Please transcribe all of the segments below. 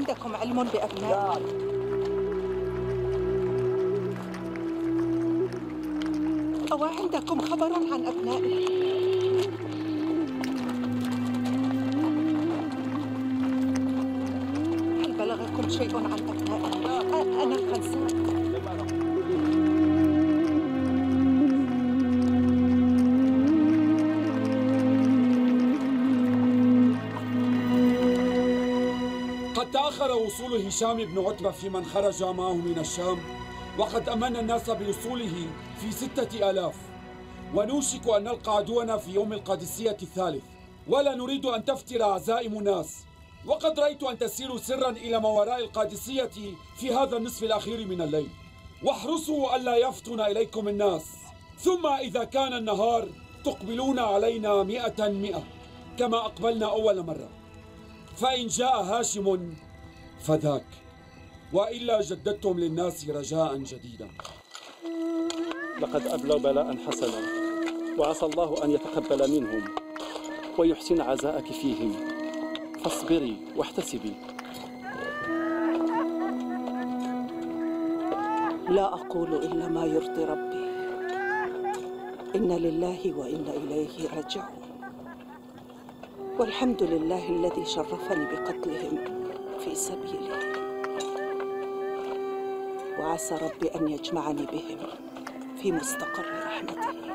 عندكم علم بأبنائي؟ أو عندكم خبر عن أبنائي؟ هل بلغكم شيء عن تأخر وصول هشام بن عتبة في من خرج معه من الشام وقد أمن الناس بوصوله في ستة آلاف. ونوشك أن نلقى عدونا في يوم القادسية الثالث. ولا نريد أن تفتر عزائم الناس. وقد رأيت أن تسيروا سرا إلى ما وراء القادسية في هذا النصف الأخير من الليل. واحرصوا ألا يفتن إليكم الناس. ثم إذا كان النهار تقبلون علينا مئة مئة كما أقبلنا أول مرة. فإن جاء هاشم فذاك. وإلا جددتم للناس رجاء جديدا. لقد أبلوا بلاء حسنا وعسى الله أن يتقبل منهم ويحسن عزاءك فيهم. فاصبري واحتسبي. لا أقول إلا ما يرضي ربي. إن لله وإنا إليه راجعون. والحمد لله الذي شرفني بقتلهم. في سبيله وعسى ربي أن يجمعني بهم في مستقر رحمته.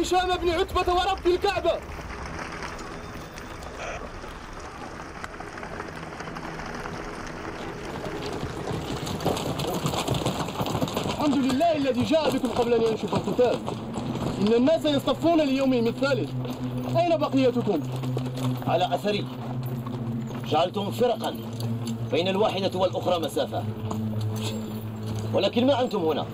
هشام بن عتبة ورب الكعبة. الحمد لله الذي جاء بكم قبل أن ينشف القتال. إن الناس يصطفون ليوم مثاله أين بقيتكم؟ على أثري. جعلتم فرقا بين الواحدة والأخرى مسافة. ولكن ما أنتم هنا؟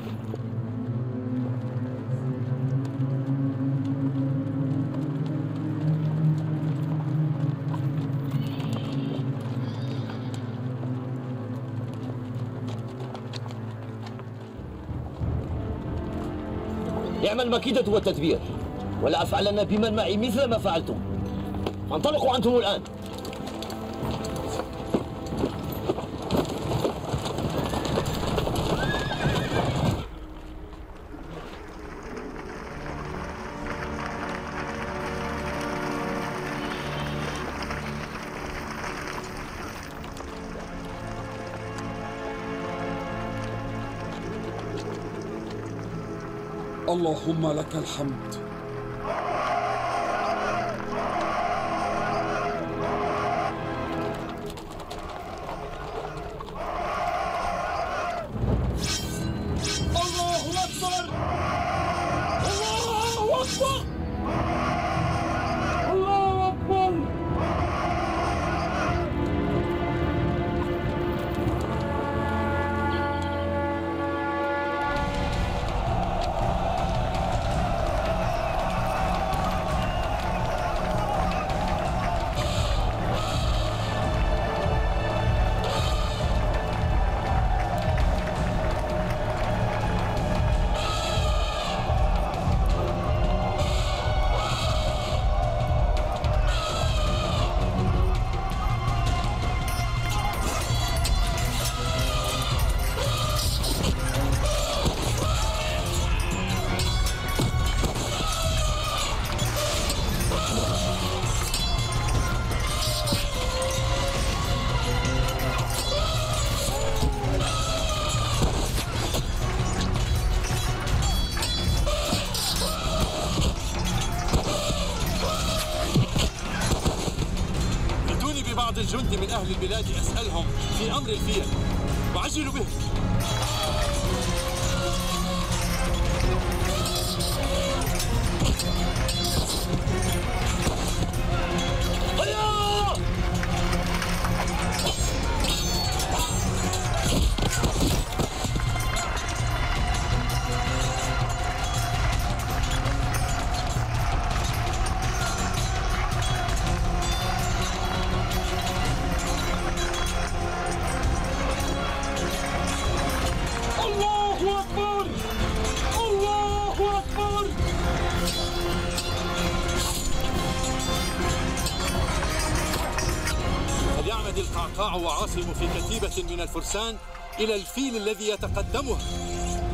المكيدة والتدبير. ولا أفعلن بمن معي مثل ما فعلتم. فانطلقوا أنتم الآن. اللهم لك الحمد. أهل البلاد أسألهم في أمر الفيل. وعجلوا به. الفرسان إلى الفيل الذي يتقدمها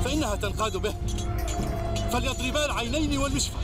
فإنها تنقاد به. فليضربا العينين والمشفى.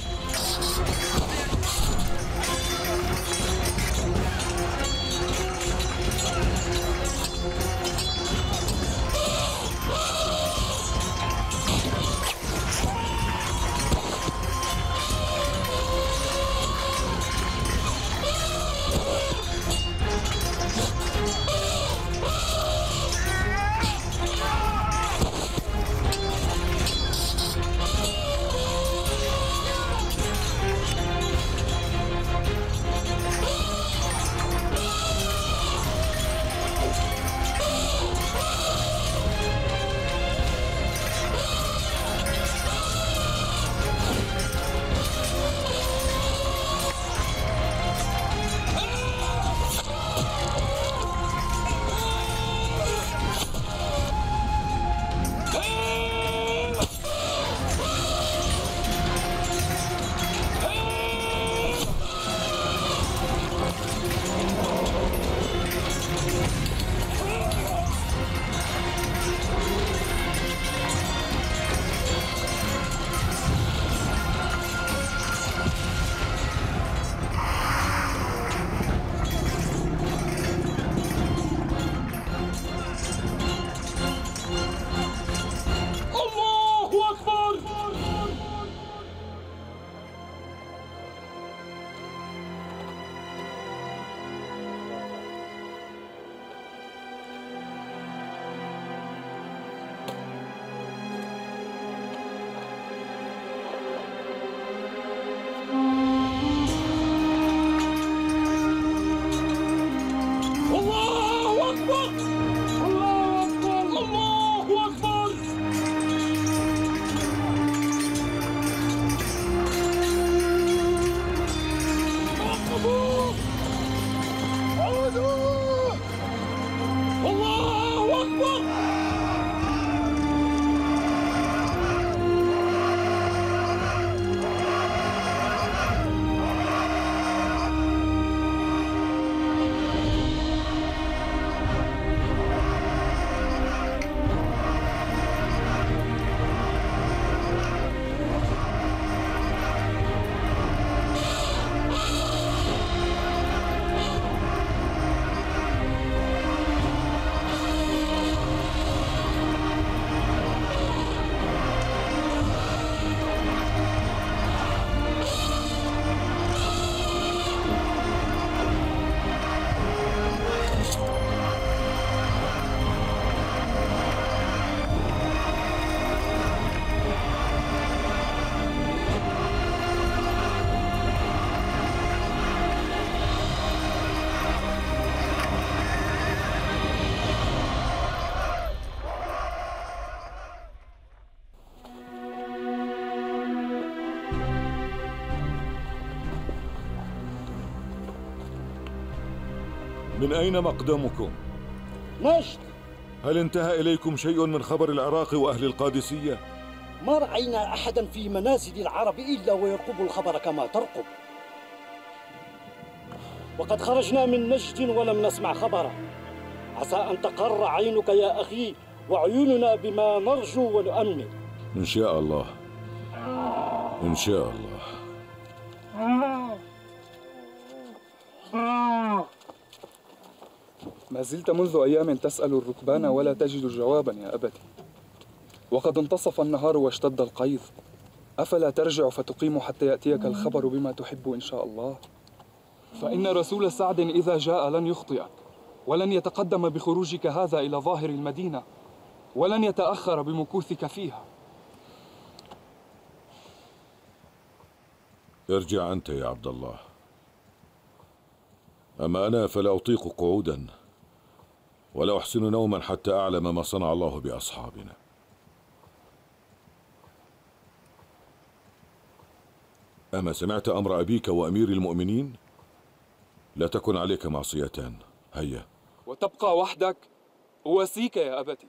من أين مقدمكم؟ نجد هل انتهى إليكم شيء من خبر العراق وأهل القادسية؟ ما رأينا أحدا في منازل العرب إلا ويرقب الخبر كما ترقب. وقد خرجنا من نجد ولم نسمع خبرا. عسى أن تقر عينك يا أخي وعيوننا بما نرجو ونؤمل إن شاء الله. إن شاء الله. ما زلت منذ أيام تسأل الركبان ولا تجد جوابا يا أبتي. وقد انتصف النهار واشتد القيظ. أفلا ترجع فتقيم حتى يأتيك الخبر بما تحب إن شاء الله؟ فإن رسول سعد إذا جاء لن يخطئك ولن يتقدم بخروجك هذا إلى ظاهر المدينة ولن يتأخر بمكوثك فيها. ارجع أنت يا عبد الله. أما أنا فلا أطيق قعودا. ولا أحسن نوما حتى أعلم ما صنع الله بأصحابنا. أما سمعت أمر أبيك وأمير المؤمنين؟ لا تكن عليك معصيتان. هيا. وتبقى وحدك. أواسيك يا أبتي.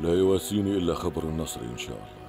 لا يواسيني إلا خبر النصر إن شاء الله.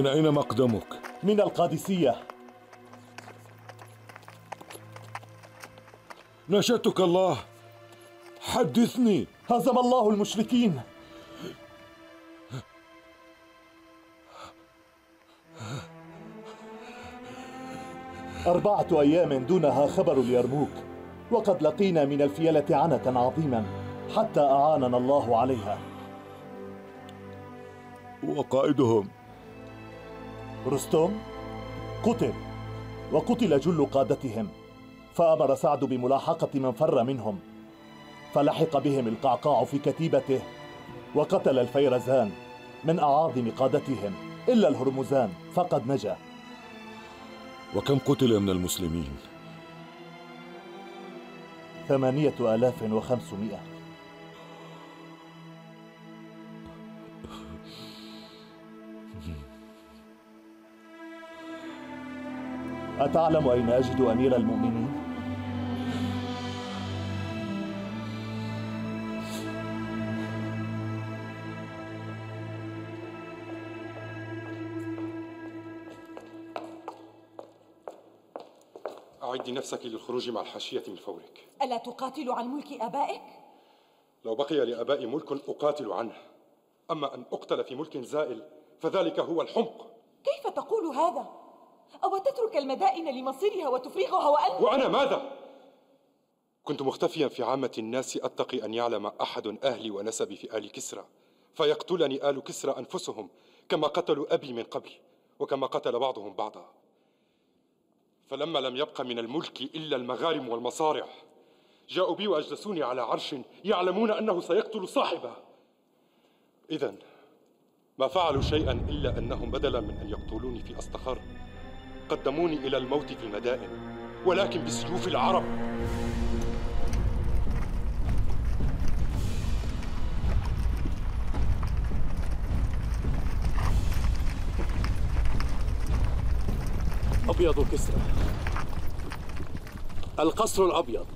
من أين مقدمك؟ من القادسية. نشدتك الله. حدثني. هزم الله المشركين. أربعة أيام دونها خبر اليرموك وقد لقينا من الفيلة عنة عظيما حتى أعاننا الله عليها. وقائدهم. رستم قتل وقتل جل قادتهم فأمر سعد بملاحقة من فر منهم فلحق بهم القعقاع في كتيبته وقتل الفيرزان من أعاظم قادتهم إلا الهرمزان فقد نجا وكم قتل من المسلمين؟ ثمانية آلاف وخمسمائة أتعلم أين أجد أمير المؤمنين؟ أعدي نفسك للخروج مع الحاشية من فورك ألا تقاتل عن ملك آبائك؟ لو بقي لآبائي ملك أقاتل عنه أما أن أقتل في ملك زائل فذلك هو الحمق كيف تقول هذا؟ أو تترك المدائن لمصيرها وتفرغها وأنت وأنا ماذا؟ كنت مختفيا في عامة الناس أتقي أن يعلم أحد أهلي ونسبي في آل كسرى فيقتلني آل كسرى أنفسهم كما قتلوا أبي من قبل وكما قتل بعضهم بعضا. فلما لم يبق من الملك إلا المغارم والمصارع جاءوا بي وأجلسوني على عرش يعلمون أنه سيقتل صاحبه. إذا ما فعلوا شيئا إلا أنهم بدلا من أن يقتلوني في أستخر. قدموني إلى الموت في المدائن ولكن بسيوف العرب. أبيض كسرى. القصر الأبيض.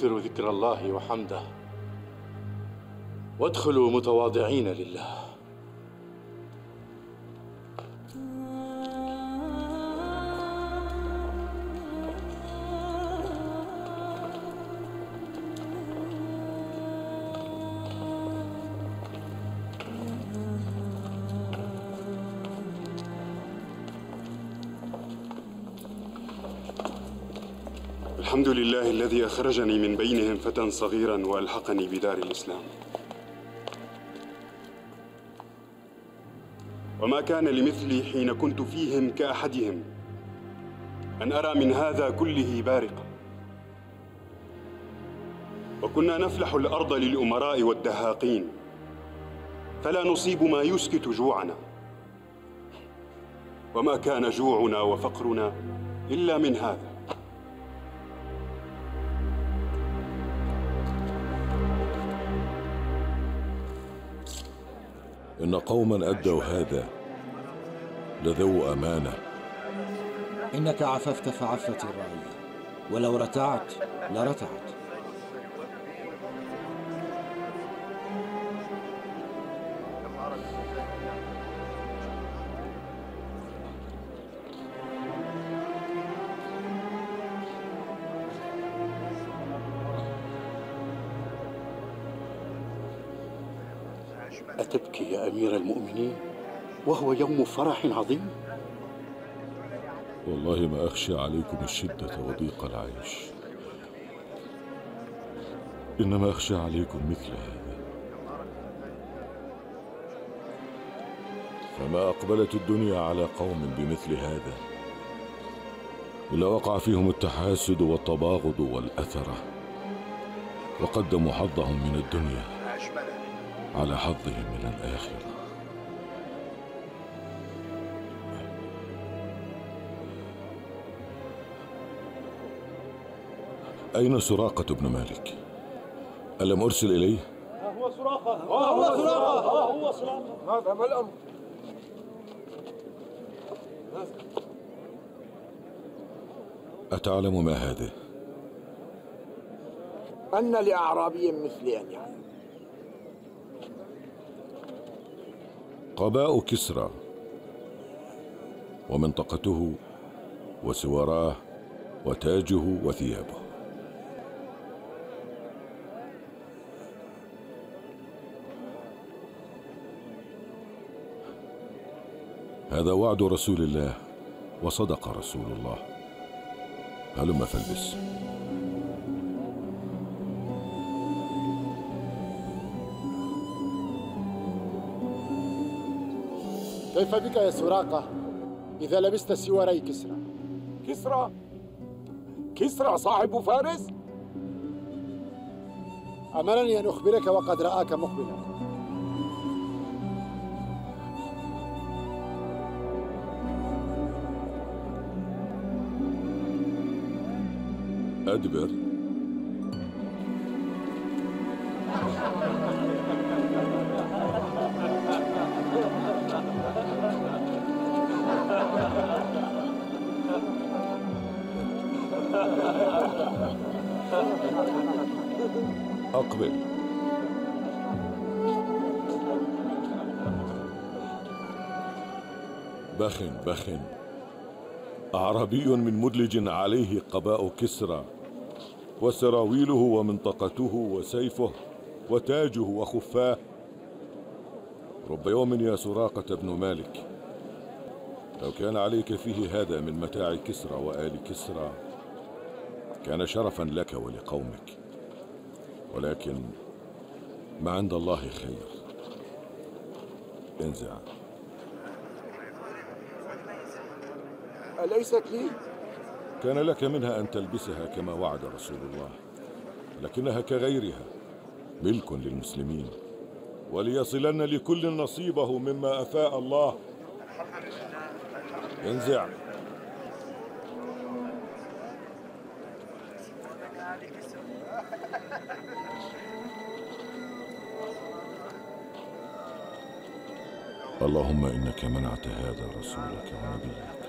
أكثروا ذكر الله وحمده وادخلوا متواضعين لله. الحمد لله الذي أخرجني من بينهم فتى صغيرا وألحقني بدار الإسلام. وما كان لمثلي حين كنت فيهم كأحدهم. أن أرى من هذا كله بارقا وكنا نفلح الأرض للأمراء والدهاقين. فلا نصيب ما يسكت جوعنا. وما كان جوعنا وفقرنا إلا من هذا. إن قوما أدوا هذا لذو أمانة. إنك عففت فعفت الرعية ولو رتعت لرتعت. أتبكي يا أمير المؤمنين وهو يوم فرح عظيم؟ والله ما أخشى عليكم الشدة وضيق العيش. إنما أخشى عليكم مثل هذا. فما أقبلت الدنيا على قوم بمثل هذا؟ إلا وقع فيهم التحاسد والتباغض والأثرة وقدموا حظهم من الدنيا. على حظهم من الآخرة أين سراقة بن مالك؟ ألم أرسل إليه؟ هو صراخة هو صراخة هو صراخة ماذا ما الأمر؟ أتعلم ما هذه؟ أن لأعرابي مثلي أن يعلم قباء كسرى ومنطقته وسواراه وتاجه وثيابه. هذا وعد رسول الله وصدق رسول الله. هلم فالبس. كيف بك يا سراقة؟ إذا لبست سواري كسرى. كسرى؟ كسرى صاحب فارس؟ أمرني أن أخبرك وقد رآك مقبلا. أدبر. بخ بخ أعرابي من مدلج عليه قباء كسرى وسراويله ومنطقته وسيفه وتاجه وخفاه. رب يوم يا سراقة بن مالك لو كان عليك فيه هذا من متاع كسرى وآل كسرى كان شرفا لك ولقومك. ولكن ما عند الله خير. انزع. أليست لي؟ كان لك منها أن تلبسها كما وعد رسول الله لكنها كغيرها. ملك للمسلمين. وليصلن لكل نصيبه مما أفاء الله. انزع. اللهم إنك منعت هذا رسولك ونبيك.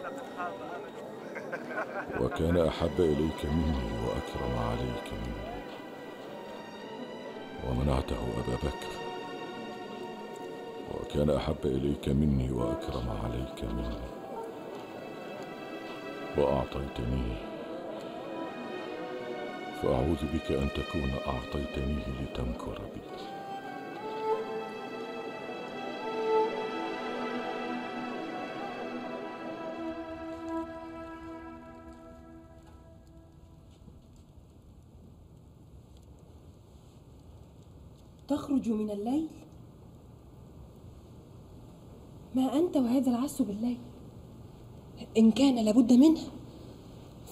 وكان أحب إليك مني وأكرم عليك مني. ومنعته أبا بكر. وكان أحب إليك مني وأكرم عليك مني. وأعطيتنيه فأعوذ بك أن تكون أعطيتنيه لتمكر بي. تخرج من الليل. ما أنت وهذا العس بالليل؟ إن كان لابد منه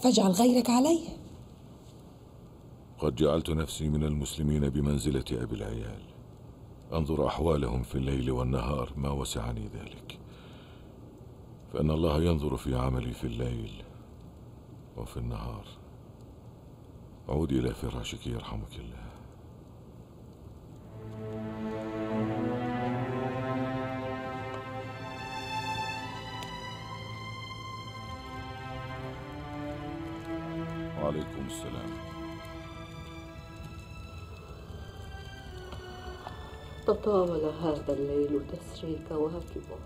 فاجعل غيرك عليه. قد جعلت نفسي من المسلمين بمنزلة أبي العيال. أنظر أحوالهم في الليل والنهار ما وسعني ذلك. فإن الله ينظر في عملي في الليل وفي النهار. عودي إلى فراشك يرحمك الله. وعليكم السلام. تطاول هذا الليل تسري كواكبه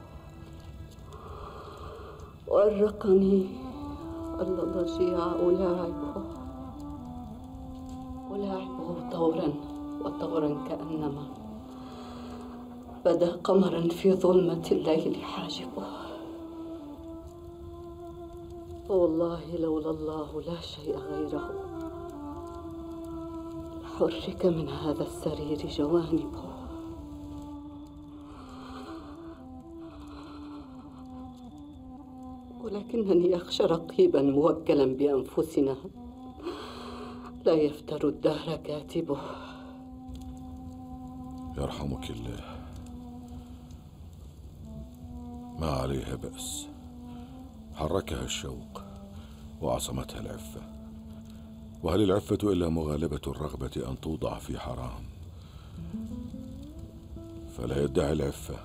وأرقني الضجيع ألاعبه ألاعبه طورا وطورا كأنما. بدا قمرا في ظلمة الليل حاجبه. فوالله لولا الله لا شيء غيره. حرك من هذا السرير جوانبه. ولكنني أخشى رقيبا موكلا بأنفسنا. لا يفتر الدهر كاتبه. يرحمك الله. ما عليها بأس. حركها الشوق. وعصمتها العفة. وهل العفة إلا مغالبة الرغبة أن توضع في حرام؟ فلا يدعي العفة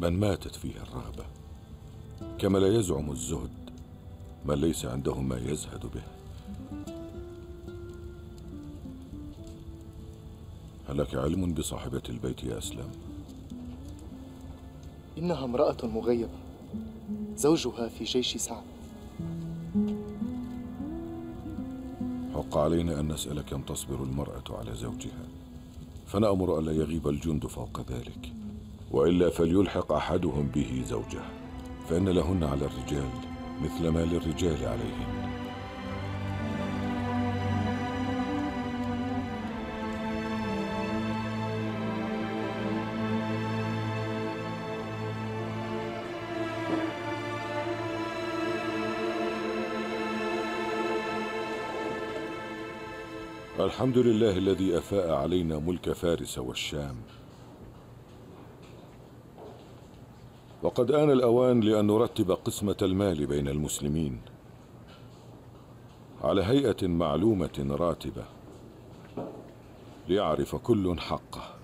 من ماتت فيه الرغبة كما لا يزعم الزهد من ليس عنده ما يزهد به. هل لك علم بصاحبة البيت يا أسلم؟ إنها امرأة مغيبة زوجها في جيش سعد. حق علينا أن نسأل كم تصبر المرأة على زوجها. فنأمر ألا يغيب الجند فوق ذلك. وإلا فليلحق أحدهم به زوجه. فإن لهن على الرجال مثل ما للرجال عليهن. الحمد لله الذي أفاء علينا ملك فارس والشام. وقد آن الأوان لأن نرتب قسمة المال بين المسلمين على هيئة معلومة راتبة ليعرف كل حقه.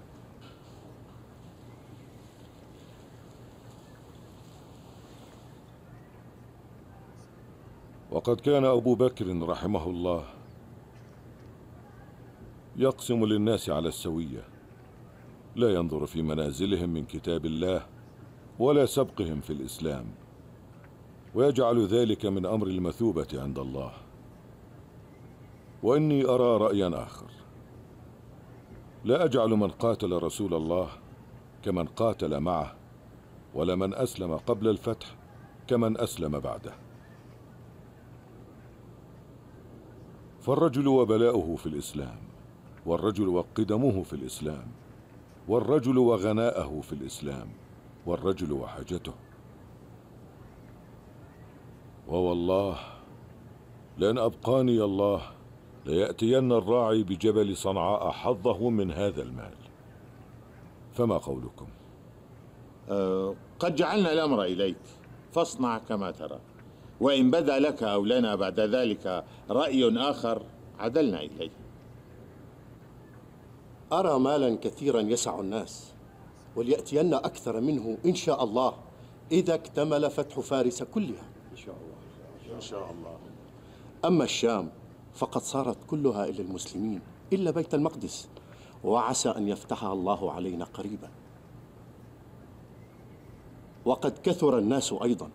وقد كان أبو بكر رحمه الله يقسم للناس على السوية. لا ينظر في منازلهم من كتاب الله ولا سبقهم في الإسلام. ويجعل ذلك من أمر المثوبة عند الله. وإني أرى رأيا آخر. لا أجعل من قاتل رسول الله كمن قاتل معه ولا من أسلم قبل الفتح كمن أسلم بعده. فالرجل وبلاؤه في الإسلام. والرجل وقدمه في الإسلام والرجل وغناءه في الإسلام والرجل وحاجته. ووالله لأن أبقاني الله ليأتين الراعي بجبل صنعاء حظه من هذا المال. فما قولكم؟ أه قد جعلنا الأمر إليك فاصنع كما ترى. وإن بدا لك أو لنا بعد ذلك رأي آخر عدلنا إليه. أرى مالا كثيرا يسع الناس وليأتين أكثر منه إن شاء الله إذا اكتمل فتح فارس كلها. إن شاء الله. إن شاء الله. أما الشام فقد صارت كلها إلى المسلمين إلا بيت المقدس وعسى أن يفتحها الله علينا قريبا. وقد كثر الناس أيضا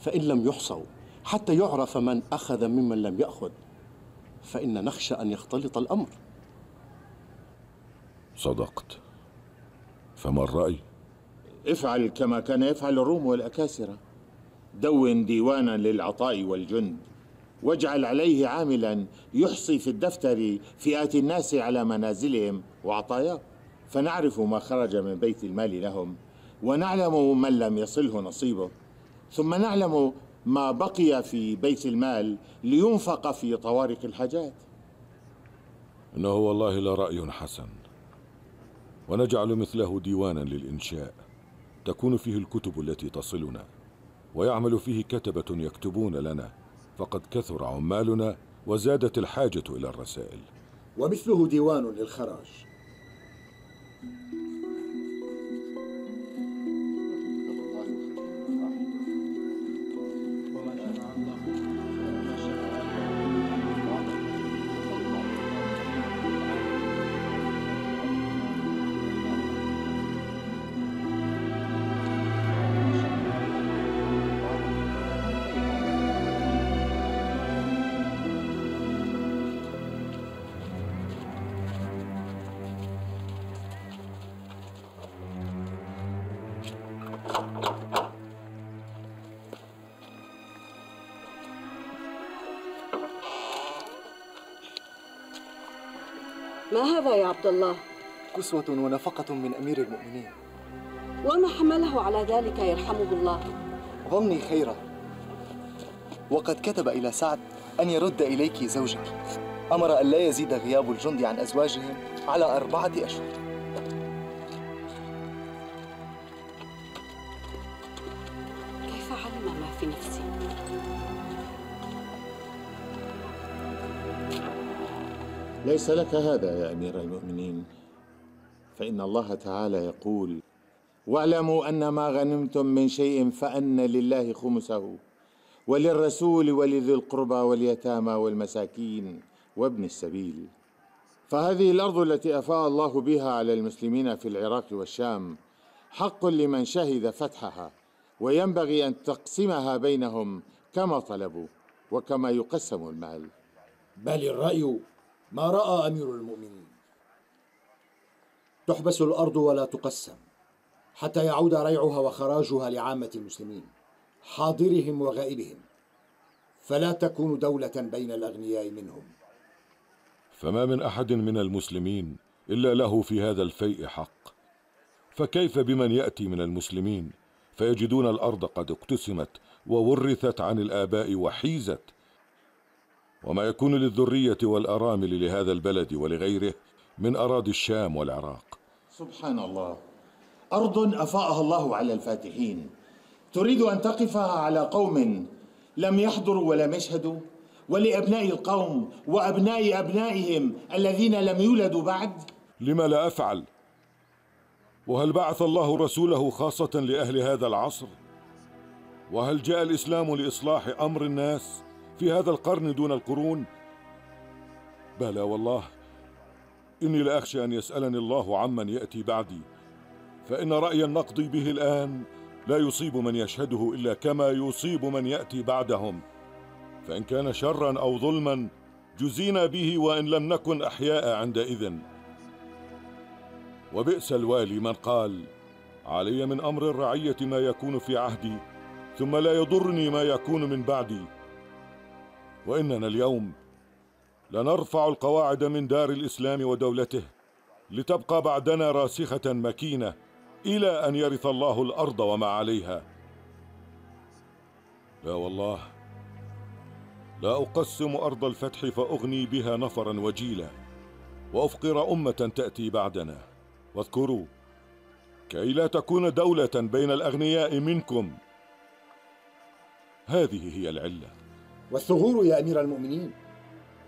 فإن لم يحصوا حتى يعرف من أخذ ممن لم يأخذ. فإن نخشى أن يختلط الأمر. صدقت. فما الرأي؟ افعل كما كان يفعل الروم والأكاسرة. دون ديوانا للعطاء والجند. واجعل عليه عاملا يحصي في الدفتر فئات الناس على منازلهم وعطاياهم فنعرف ما خرج من بيت المال لهم ونعلم من لم يصله نصيبه. ثم نعلم ما بقي في بيت المال لينفق في طوارئ الحاجات. إنه والله لرأي حسن. ونجعل مثله ديوانا للإنشاء. تكون فيه الكتب التي تصلنا ويعمل فيه كتبة يكتبون لنا فقد كثر عمالنا وزادت الحاجة إلى الرسائل. ومثله ديوان للخراج. ما هذا يا عبد الله؟ كسوة ونفقة من أمير المؤمنين وما حمله على ذلك يرحمه الله؟ ظني خيرا وقد كتب إلى سعد أن يرد إليك زوجك أمر أن لا يزيد غياب الجند عن أزواجهم على أربعة أشهر ليس لك هذا يا أمير المؤمنين. فإن الله تعالى يقول واعلموا أن ما غنمتم من شيء فأن لله خمسه وللرسول ولذي القربى واليتامى والمساكين وابن السبيل. فهذه الأرض التي أفاء الله بها على المسلمين في العراق والشام حق لمن شهد فتحها وينبغي أن تقسمها بينهم كما طلبوا وكما يقسم المال. بل الرأي ما رأى أمير المؤمنين. تحبس الأرض ولا تقسم حتى يعود ريعها وخراجها لعامة المسلمين حاضرهم وغائبهم. فلا تكون دولة بين الأغنياء منهم. فما من أحد من المسلمين إلا له في هذا الفيء حق. فكيف بمن يأتي من المسلمين؟ فيجدون الأرض قد اقتسمت وورثت عن الآباء وحيزت. وما يكون للذرية والأرامل لهذا البلد ولغيره من أراضي الشام والعراق. سبحان الله أرض أفاءها الله على الفاتحين. تريد أن تقفها على قوم لم يحضروا ولم يشهدوا؟ ولأبناء القوم وأبناء أبنائهم الذين لم يولدوا بعد؟ لما لا أفعل؟ وهل بعث الله رسوله خاصة لأهل هذا العصر؟ وهل جاء الإسلام لإصلاح أمر الناس؟ في هذا القرن دون القرون؟ بلى والله إني لأخشى أن يسألني الله عمن يأتي بعدي فإن رايا نقضي به الآن لا يصيب من يشهده إلا كما يصيب من يأتي بعدهم فإن كان شرا أو ظلما جزينا به وإن لم نكن أحياء عندئذ. وبئس الوالي من قال علي من أمر الرعية ما يكون في عهدي ثم لا يضرني ما يكون من بعدي. وإننا اليوم لنرفع القواعد من دار الإسلام ودولته لتبقى بعدنا راسخة مكينة إلى أن يرث الله الأرض وما عليها. لا والله لا أقسم أرض الفتح فأغني بها نفرا وجيلا وأفقر أمة تأتي بعدنا. واذكروا كي لا تكون دولة بين الأغنياء منكم. هذه هي العلة. والثغور يا أمير المؤمنين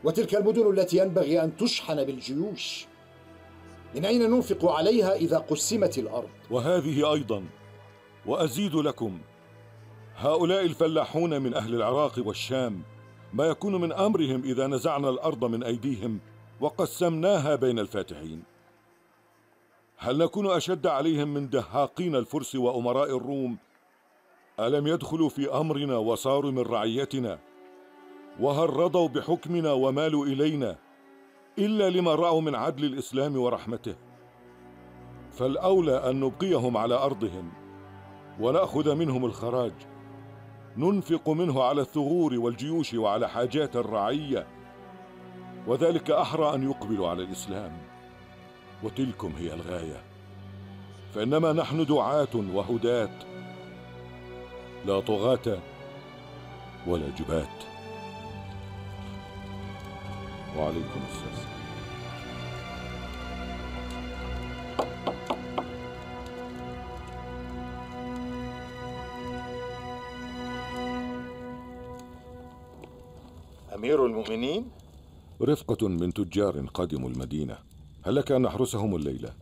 وتلك المدن التي ينبغي أن تشحن بالجيوش. من أين ننفق عليها إذا قسمت الأرض؟ وهذه أيضا. وأزيد لكم. هؤلاء الفلاحون من أهل العراق والشام ما يكون من أمرهم إذا نزعنا الأرض من أيديهم وقسمناها بين الفاتحين. هل نكون أشد عليهم من دهاقين الفرس وأمراء الروم؟ ألم يدخلوا في أمرنا وصاروا من رعيتنا؟ وهل رضوا بحكمنا ومالوا إلينا إلا لما رأوا من عدل الإسلام ورحمته. فالأولى أن نبقيهم على أرضهم ونأخذ منهم الخراج. ننفق منه على الثغور والجيوش وعلى حاجات الرعية. وذلك أحرى أن يقبلوا على الإسلام. وتلكم هي الغاية. فإنما نحن دعاة وهداة. لا طغاة ولا جبات وعليكم السلام. أمير المؤمنين؟ رفقة من تجار قدموا المدينة. هل لك أن نحرسهم الليلة؟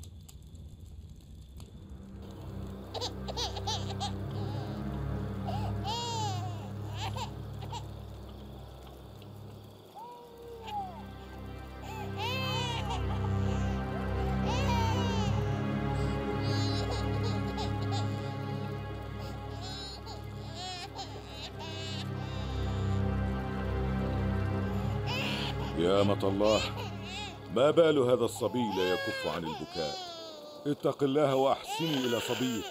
الله. ما بال هذا الصبي لا يكف عن البكاء. اتق الله وأحسني إلى صبيك.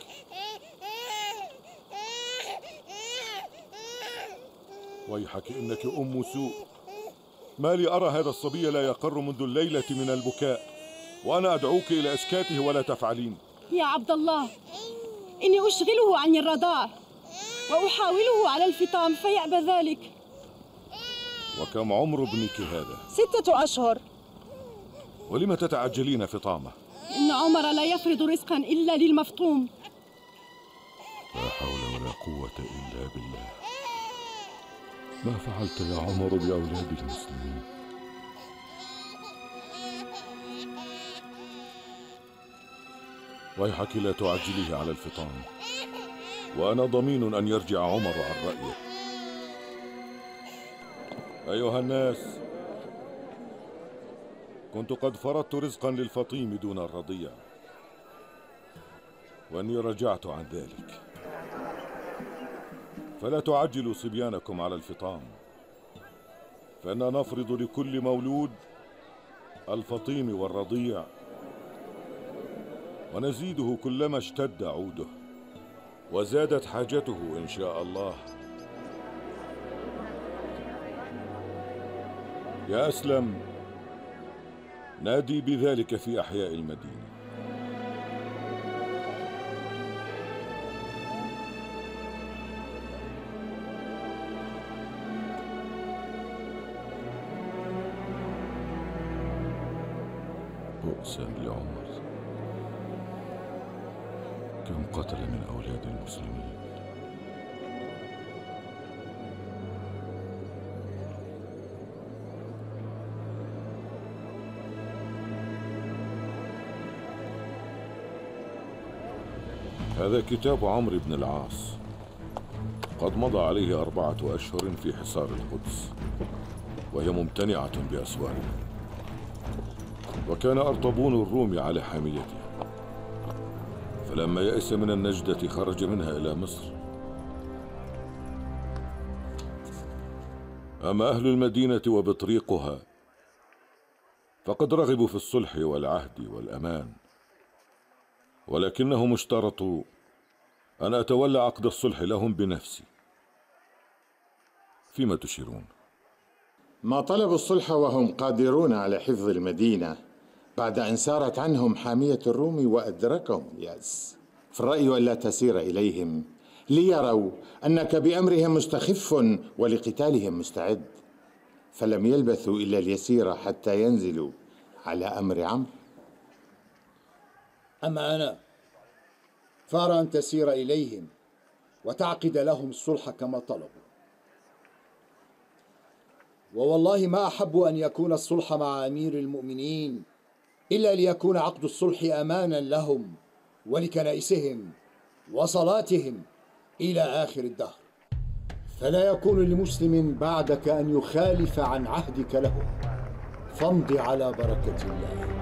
ويحك إنك أم سوء. ما لي أرى هذا الصبي لا يقر منذ الليلة من البكاء. وأنا أدعوك إلى إسكاته ولا تفعلين. يا عبد الله إني أشغله عن الرضاع. وأحاوله على الفطام فيأبى ذلك. وكم عمر ابنك هذا؟ ستة أشهر. ولم تتعجلين فطامه؟ إن عمر لا يفرض رزقا إلا للمفطوم لا حول ولا قوة إلا بالله. ما فعلت يا عمر بأولاد المسلمين؟ ويحك لا تعجليه على الفطام. وأنا ضمين أن يرجع عمر عن رأيه. أيها الناس كنت قد فرضت رزقا للفطيم دون الرضيع وأني رجعت عن ذلك. فلا تعجلوا صبيانكم على الفطام فانا نفرض لكل مولود الفطيم والرضيع ونزيده كلما اشتد عوده وزادت حاجته إن شاء الله. يا أسلم. نادي بذلك في أحياء المدينة. بؤسا لعمر. كم قتل من أولاد المسلمين؟ هذا كتاب عمرو بن العاص. قد مضى عليه أربعة أشهر في حصار القدس وهي ممتنعة بأسوارها. وكان أرطبون الروم على حاميته. فلما يأس من النجدة خرج منها إلى مصر. أما أهل المدينة وبطريقها فقد رغبوا في الصلح والعهد والأمان ولكنهم اشترطوا أن أتولى عقد الصلح لهم بنفسي. فيما تشيرون؟ ما طلبوا الصلح وهم قادرون على حفظ المدينة بعد أن سارت عنهم حامية الروم وأدركهم اليأس في الرأي ألا تسير إليهم ليروا أنك بأمرهم مستخف ولقتالهم مستعد فلم يلبثوا إلا اليسير حتى ينزلوا على أمر عمرو. أما أنا فأرى أن تسير إليهم وتعقد لهم الصلح كما طلبوا. ووالله ما أحب أن يكون الصلح مع أمير المؤمنين إلا ليكون عقد الصلح أمانا لهم ولكنائسهم وصلاتهم إلى آخر الدهر. فلا يكون لمسلم بعدك أن يخالف عن عهدك له. فامض على بركة الله.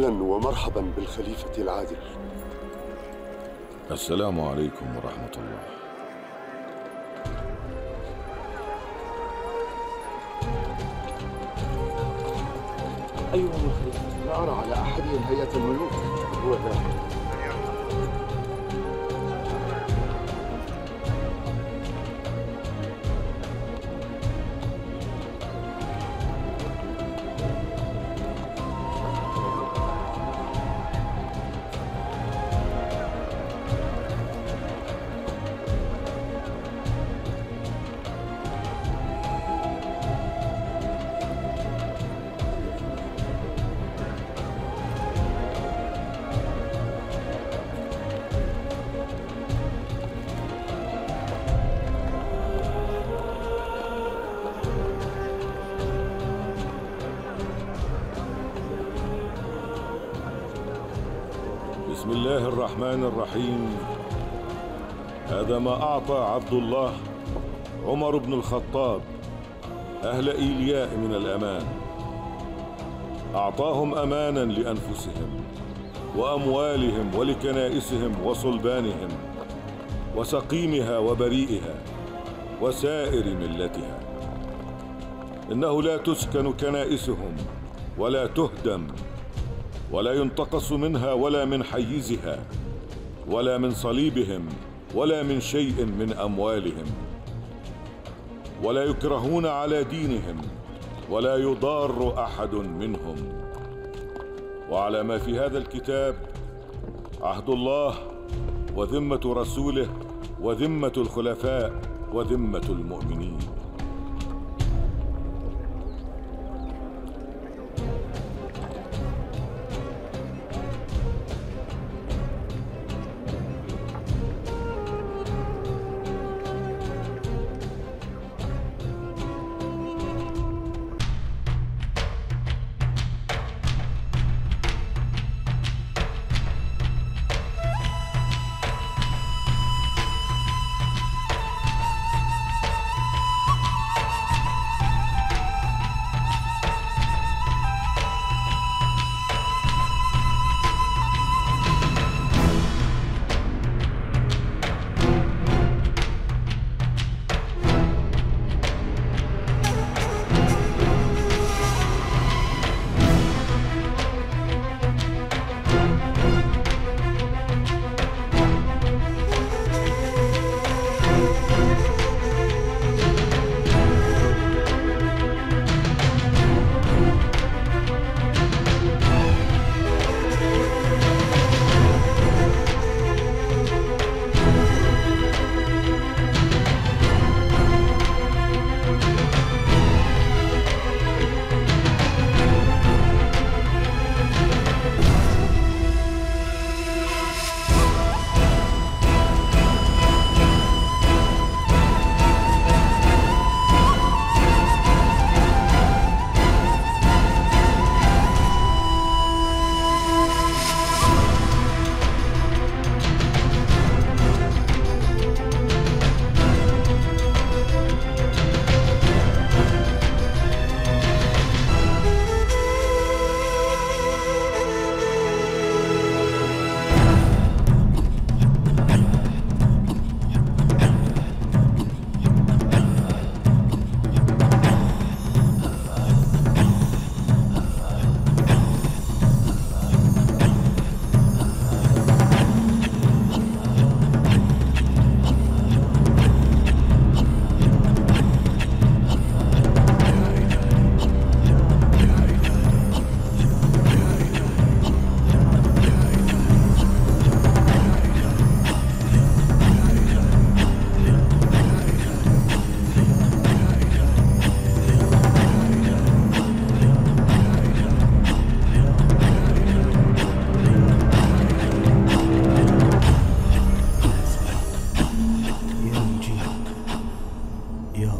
أهلا ومرحبا بالخليفة العادل. السلام عليكم ورحمة الله. أيها الخليفة لا أرى على أحدهم هيئة الله الرحمن الرحيم. هذا ما أعطى عبد الله عمر بن الخطاب أهل إيلياء من الأمان. أعطاهم أمانا لأنفسهم وأموالهم ولكنائسهم وصلبانهم وسقيمها وبريئها وسائر ملتها. إنه لا تسكن كنائسهم ولا تهدم ولا ينتقص منها ولا من حيزها ولا من صليبهم ولا من شيء من أموالهم. ولا يكرهون على دينهم ولا يضار أحد منهم. وعلى ما في هذا الكتاب عهد الله وذمة رسوله وذمة الخلفاء وذمة المؤمنين.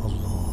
Allah.